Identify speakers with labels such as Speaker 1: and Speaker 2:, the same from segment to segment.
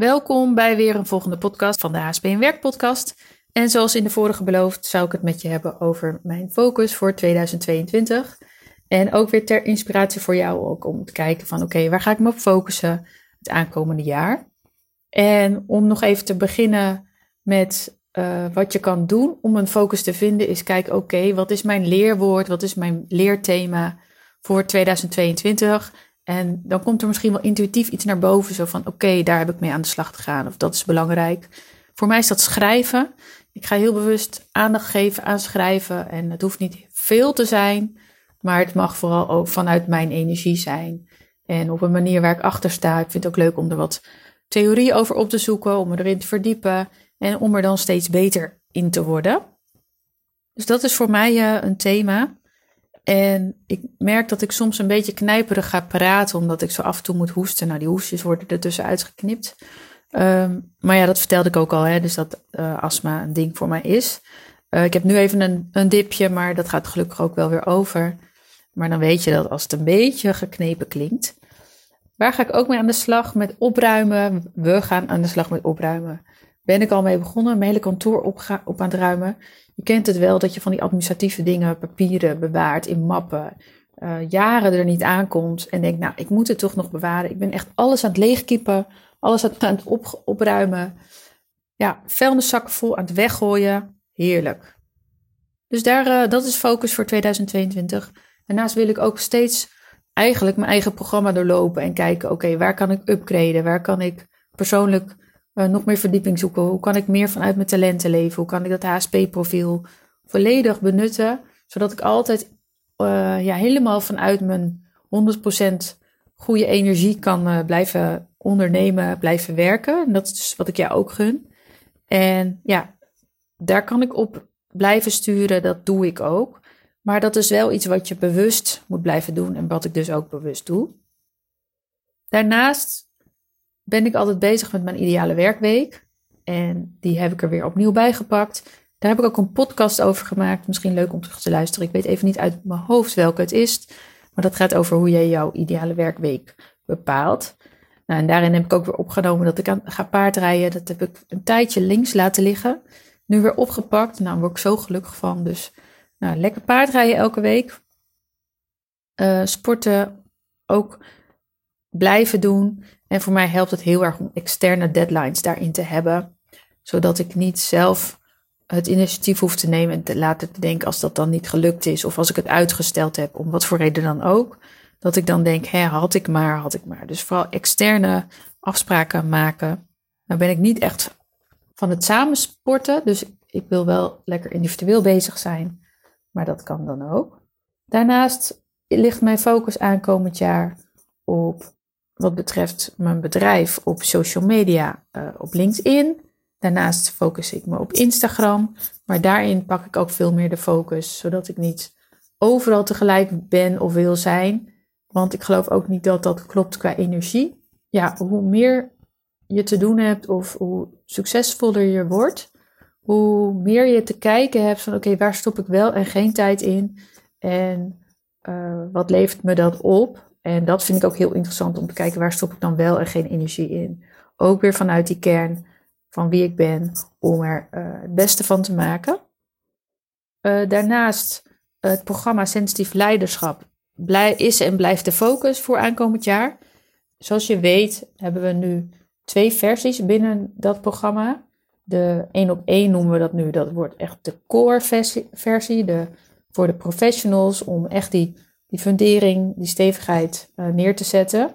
Speaker 1: Welkom bij weer een volgende podcast van de HSP en Werk podcast. En zoals in de vorige beloofd, zou ik het met je hebben over mijn focus voor 2022. En ook weer ter inspiratie voor jou ook om te kijken van oké, waar ga ik me op focussen het aankomende jaar? En om nog even te beginnen met uh, wat je kan doen om een focus te vinden, is kijken oké, wat is mijn leerwoord, wat is mijn leerthema voor 2022? En dan komt er misschien wel intuïtief iets naar boven, zo van oké, daar heb ik mee aan de slag te gaan, of dat is belangrijk. Voor mij is dat schrijven. Ik ga heel bewust aandacht geven aan schrijven en het hoeft niet veel te zijn, maar het mag vooral ook vanuit mijn energie zijn. En op een manier waar ik achter sta. Ik vind het ook leuk om er wat theorie over op te zoeken, om erin te verdiepen en om er dan steeds beter in te worden. Dus dat is voor mij uh, een thema. En ik merk dat ik soms een beetje knijperig ga praten, omdat ik zo af en toe moet hoesten. Nou, die hoestjes worden er tussenuit geknipt. Um, maar ja, dat vertelde ik ook al, hè, dus dat uh, astma een ding voor mij is. Uh, ik heb nu even een, een dipje, maar dat gaat gelukkig ook wel weer over. Maar dan weet je dat als het een beetje geknepen klinkt. Waar ga ik ook mee aan de slag? Met opruimen. We gaan aan de slag met opruimen. Ben ik al mee begonnen, mijn hele kantoor op, op aan het ruimen. Je kent het wel dat je van die administratieve dingen, papieren bewaart in mappen. Uh, jaren er niet aankomt en denkt, nou, ik moet het toch nog bewaren. Ik ben echt alles aan het leegkiepen, alles aan het op, opruimen. Ja, vuilniszakken vol aan het weggooien. Heerlijk. Dus daar, uh, dat is focus voor 2022. Daarnaast wil ik ook steeds eigenlijk mijn eigen programma doorlopen en kijken, oké, waar kan ik upgraden? Waar kan ik persoonlijk uh, nog meer verdieping zoeken? Hoe kan ik meer vanuit mijn talenten leven? Hoe kan ik dat HSP-profiel volledig benutten, zodat ik altijd uh, ja, helemaal vanuit mijn 100% goede energie kan uh, blijven ondernemen, blijven werken. En dat is dus wat ik jou ook gun. En ja, daar kan ik op blijven sturen, dat doe ik ook. Maar dat is wel iets wat je bewust moet blijven doen en wat ik dus ook bewust doe. Daarnaast ben ik altijd bezig met mijn ideale werkweek. En die heb ik er weer opnieuw bijgepakt. Daar heb ik ook een podcast over gemaakt. Misschien leuk om terug te luisteren. Ik weet even niet uit mijn hoofd welke het is. Maar dat gaat over hoe jij jouw ideale werkweek bepaalt. Nou, en daarin heb ik ook weer opgenomen dat ik aan, ga paardrijden. Dat heb ik een tijdje links laten liggen. Nu weer opgepakt. Nou, daar word ik zo gelukkig van. Dus nou, lekker paardrijden elke week. Uh, sporten ook blijven doen. En voor mij helpt het heel erg om externe deadlines daarin te hebben, zodat ik niet zelf het initiatief hoef te nemen en te laten denken als dat dan niet gelukt is of als ik het uitgesteld heb, om wat voor reden dan ook, dat ik dan denk, hè, had ik maar, had ik maar. Dus vooral externe afspraken maken. Nou ben ik niet echt van het samensporten, dus ik wil wel lekker individueel bezig zijn, maar dat kan dan ook. Daarnaast ligt mijn focus aankomend jaar op wat betreft mijn bedrijf op social media, uh, op LinkedIn. Daarnaast focus ik me op Instagram. Maar daarin pak ik ook veel meer de focus, zodat ik niet overal tegelijk ben of wil zijn. Want ik geloof ook niet dat dat klopt qua energie. Ja, hoe meer je te doen hebt of hoe succesvoller je wordt, hoe meer je te kijken hebt van oké, waar stop ik wel en geen tijd in? En uh, wat levert me dat op? En dat vind ik ook heel interessant om te kijken waar stop ik dan wel en geen energie in. Ook weer vanuit die kern van wie ik ben, om er uh, het beste van te maken. Uh, daarnaast het programma Sensitief Leiderschap blij, is en blijft de focus voor aankomend jaar. Zoals je weet hebben we nu twee versies binnen dat programma. De 1 op 1 noemen we dat nu. Dat wordt echt de core versie, versie de, voor de professionals om echt die die fundering, die stevigheid uh, neer te zetten.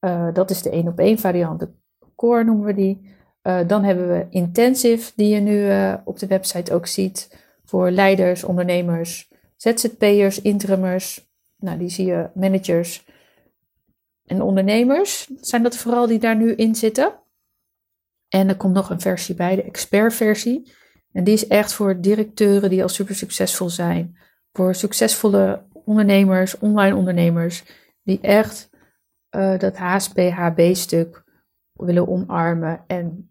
Speaker 1: Uh, dat is de één op één variant, de core noemen we die. Uh, dan hebben we intensive, die je nu op de website ook ziet, voor leiders, ondernemers, ZZP'ers, interimers. Nou, die zie je managers en ondernemers. Zijn dat vooral die daar nu in zitten? En er komt nog een versie bij, de expert-versie. En die is echt voor directeuren die al super succesvol zijn. Voor succesvolle ondernemers, online ondernemers, die echt uh, dat HSP-HB-stuk willen omarmen en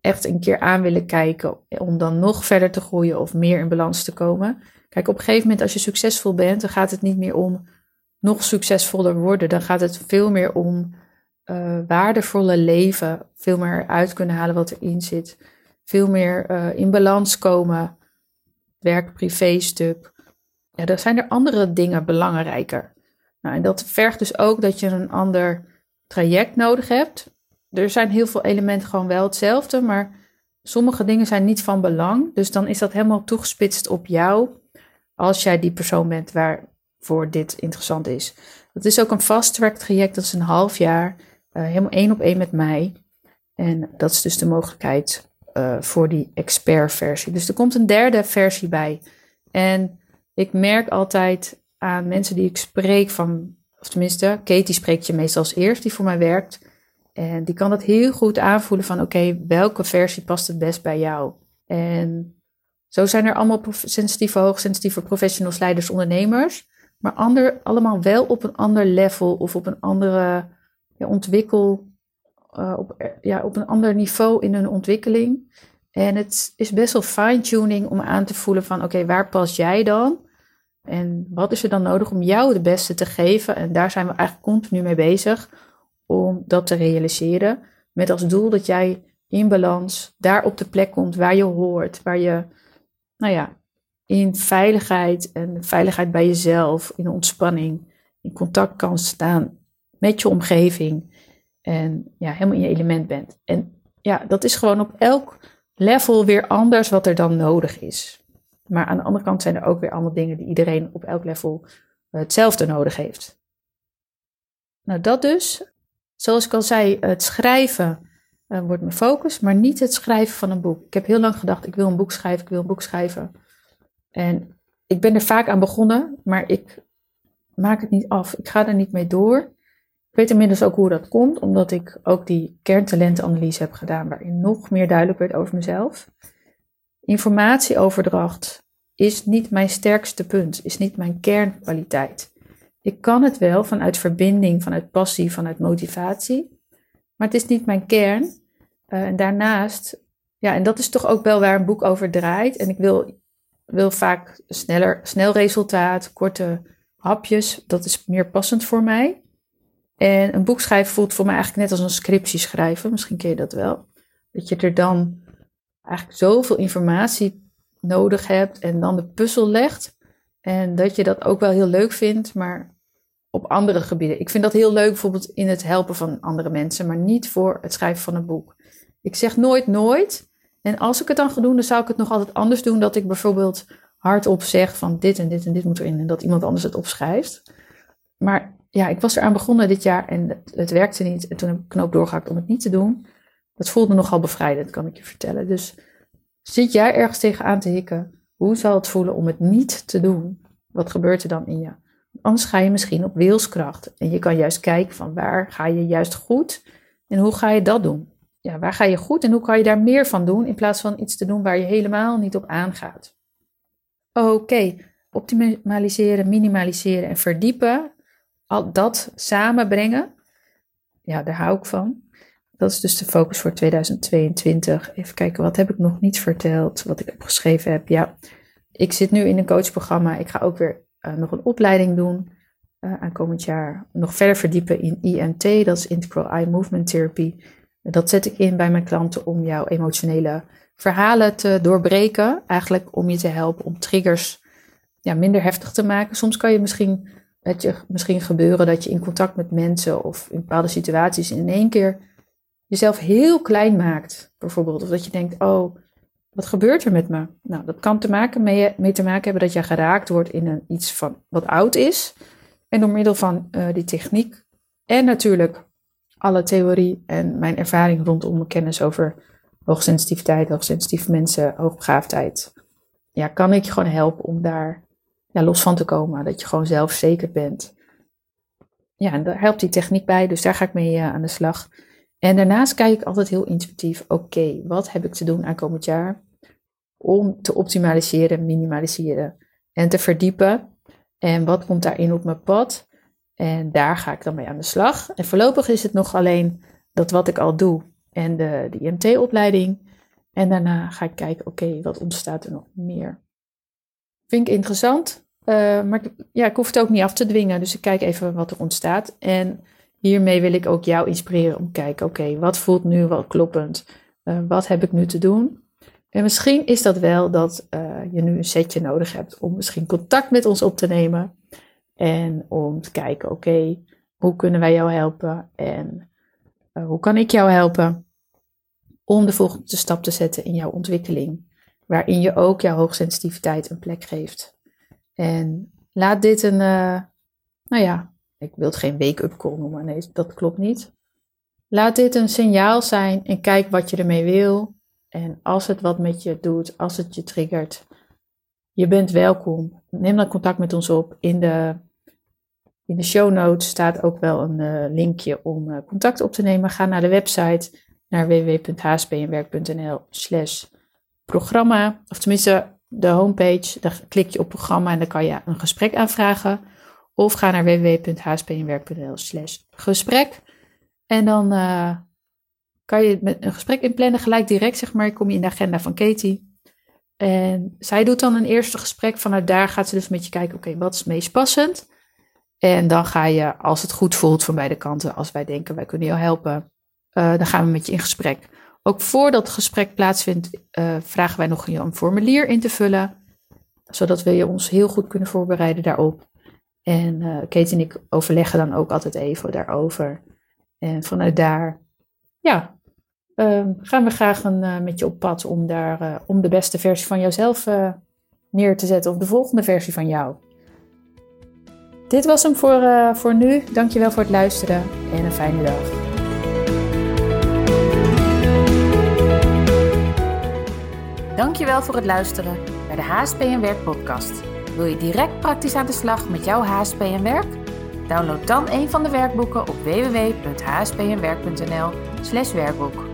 Speaker 1: echt een keer aan willen kijken om dan nog verder te groeien of meer in balans te komen. Kijk, op een gegeven moment als je succesvol bent, dan gaat het niet meer om nog succesvoller worden. Dan gaat het veel meer om uh, waardevolle leven veel meer uit kunnen halen wat erin zit. Veel meer uh, in balans komen. Werk-privé stuk. Ja, dan zijn er andere dingen belangrijker. Nou, en dat vergt dus ook dat je een ander traject nodig hebt. Er zijn heel veel elementen gewoon wel hetzelfde, maar sommige dingen zijn niet van belang. Dus dan is dat helemaal toegespitst op jou als jij die persoon bent waarvoor dit interessant is. Dat is ook een fast track traject, dat is een half jaar, uh, helemaal één op één met mij. En dat is dus de mogelijkheid uh, voor die expert versie. Dus er komt een derde versie bij. En ik merk altijd aan mensen die ik spreek van, of tenminste, Katie spreekt je meestal als eerst die voor mij werkt. En die kan dat heel goed aanvoelen van oké, welke versie past het best bij jou? En zo zijn er allemaal sensitieve, hoogsensitieve professionals, leiders, ondernemers. Maar ander, allemaal wel op een ander level of op een andere ja, ontwikkel, uh, op, ja, op een ander niveau in hun ontwikkeling. En het is best wel fine-tuning om aan te voelen van oké, waar pas jij dan? En wat is er dan nodig om jou de beste te geven? En daar zijn we eigenlijk continu mee bezig om dat te realiseren. Met als doel dat jij in balans daar op de plek komt waar je hoort, waar je, nou ja, in veiligheid en veiligheid bij jezelf, in ontspanning, in contact kan staan met je omgeving en ja, helemaal in je element bent. En ja, dat is gewoon op elk level weer anders wat er dan nodig is. Maar aan de andere kant zijn er ook weer allemaal dingen die iedereen op elk level hetzelfde nodig heeft. Nou, dat dus. Zoals ik al zei, het schrijven uh, wordt mijn focus, maar niet het schrijven van een boek. Ik heb heel lang gedacht, ik wil een boek schrijven, ik wil een boek schrijven. En ik ben er vaak aan begonnen, maar ik maak het niet af. Ik ga er niet mee door. Ik weet inmiddels ook hoe dat komt, omdat ik ook die kerntalentenanalyse heb gedaan, waarin nog meer duidelijk werd over mezelf. Informatieoverdracht is niet mijn sterkste punt, is niet mijn kernkwaliteit. Ik kan het wel vanuit verbinding, vanuit passie, vanuit motivatie, maar het is niet mijn kern. Uh, en daarnaast, ja, en dat is toch ook wel waar een boek over draait. En ik wil, wil vaak sneller, snel resultaat, korte hapjes. Dat is meer passend voor mij. En een boek schrijven voelt voor mij eigenlijk net als een scriptie schrijven. Misschien ken je dat wel. Dat je er dan eigenlijk zoveel informatie nodig hebt en dan de puzzel legt. En dat je dat ook wel heel leuk vindt, maar op andere gebieden. Ik vind dat heel leuk bijvoorbeeld in het helpen van andere mensen, maar niet voor het schrijven van een boek. Ik zeg nooit nooit. En als ik het dan ga doen, dan zou ik het nog altijd anders doen. Dat ik bijvoorbeeld hardop zeg van dit en dit en dit moet erin. En dat iemand anders het opschrijft. Maar ja, ik was eraan begonnen dit jaar en het, het werkte niet. En toen heb ik knoop doorgehakt om het niet te doen. Dat voelde nogal bevrijdend, kan ik je vertellen. Dus zit jij ergens tegenaan te hikken? Hoe zal het voelen om het niet te doen? Wat gebeurt er dan in je? Anders ga je misschien op wilskracht. En je kan juist kijken van waar ga je juist goed en hoe ga je dat doen? Ja, waar ga je goed en hoe kan je daar meer van doen in plaats van iets te doen waar je helemaal niet op aangaat? Oké, optimaliseren, minimaliseren en verdiepen. Al dat samenbrengen. Ja, daar hou ik van. Dat is dus de focus voor 2022. Even kijken, wat heb ik nog niet verteld, wat ik opgeschreven heb. Ja, ik zit nu in een coachprogramma. Ik ga ook weer uh, nog een opleiding doen. Uh, aankomend jaar nog verder verdiepen in IMT, dat is Integral Eye Movement Therapy. Dat zet ik in bij mijn klanten om jouw emotionele verhalen te doorbreken. Eigenlijk om je te helpen om triggers ja, minder heftig te maken. Soms kan je misschien, het je misschien gebeuren dat je in contact met mensen of in bepaalde situaties in één keer jezelf heel klein maakt. Bijvoorbeeld, of dat je denkt, oh, wat gebeurt er met me? Nou, dat kan te maken mee, mee te maken hebben dat je geraakt wordt in een, iets van, wat oud is. En door middel van uh, die techniek en natuurlijk alle theorie en mijn ervaring rondom mijn kennis over hoogsensitiviteit, hoogsensitieve mensen, hoogbegaafdheid. Ja, kan ik je gewoon helpen om daar ja, los van te komen. Dat je gewoon zelfzeker bent. Ja, en daar helpt die techniek bij, dus daar ga ik mee uh, aan de slag. En daarnaast kijk ik altijd heel intuïtief, oké, wat heb ik te doen aankomend jaar? om te optimaliseren, minimaliseren en te verdiepen. En wat komt daarin op mijn pad? En daar ga ik dan mee aan de slag. En voorlopig is het nog alleen dat wat ik al doe en de, de IMT-opleiding. En daarna ga ik kijken, oké, wat ontstaat er nog meer? Vind ik interessant, uh, maar ja, ik hoef het ook niet af te dwingen. Dus ik kijk even wat er ontstaat. En hiermee wil ik ook jou inspireren om te kijken, oké, wat voelt nu wel kloppend? Uh, wat heb ik nu te doen? En misschien is dat wel dat uh, je nu een setje nodig hebt om misschien contact met ons op te nemen. En om te kijken, oké, hoe kunnen wij jou helpen? En uh, hoe kan ik jou helpen? Om de volgende stap te zetten in jouw ontwikkeling. Waarin je ook jouw hoogsensitiviteit een plek geeft. En laat dit een, nou ja, ik wil geen wake-up call noemen. Nee, dat klopt niet. Laat dit een signaal zijn en kijk wat je ermee wil. En als het wat met je doet, als het je triggert, je bent welkom. Neem dan contact met ons op. In de, in de show notes staat ook wel een uh, linkje om uh, contact op te nemen. Ga naar de website naar www.hspnwerk.nl slash programma. Of tenminste de homepage. Daar klik je op programma en dan kan je een gesprek aanvragen. Of ga naar www.hspnwerk.nl slash gesprek. En dan uh, kan je met een gesprek inplannen, gelijk direct, zeg maar, kom je in de agenda van Katie. En zij doet dan een eerste gesprek. Vanuit daar gaat ze dus met je kijken, oké, wat is het meest passend? En dan ga je, als het goed voelt van beide kanten, als wij denken, wij kunnen jou helpen, uh, dan gaan we met je in gesprek. Ook voordat het gesprek plaatsvindt, uh, vragen wij nog een formulier in te vullen. Zodat we je ons heel goed kunnen voorbereiden daarop. En uh, Kate en ik overleggen dan ook altijd even daarover. En vanuit daar, ja, uh, gaan we graag een, uh, met je op pad om, daar, uh, om de beste versie van jouzelf neer te zetten. Of de volgende versie van jou. Dit was hem voor, voor nu. Dankjewel voor het luisteren en een fijne dag. Dankjewel voor het luisteren naar de HSP en Werk podcast. Wil je direct praktisch aan de slag met jouw HSP en werk? Download dan een van de werkboeken op www.hspnwerk.nl/werkboek.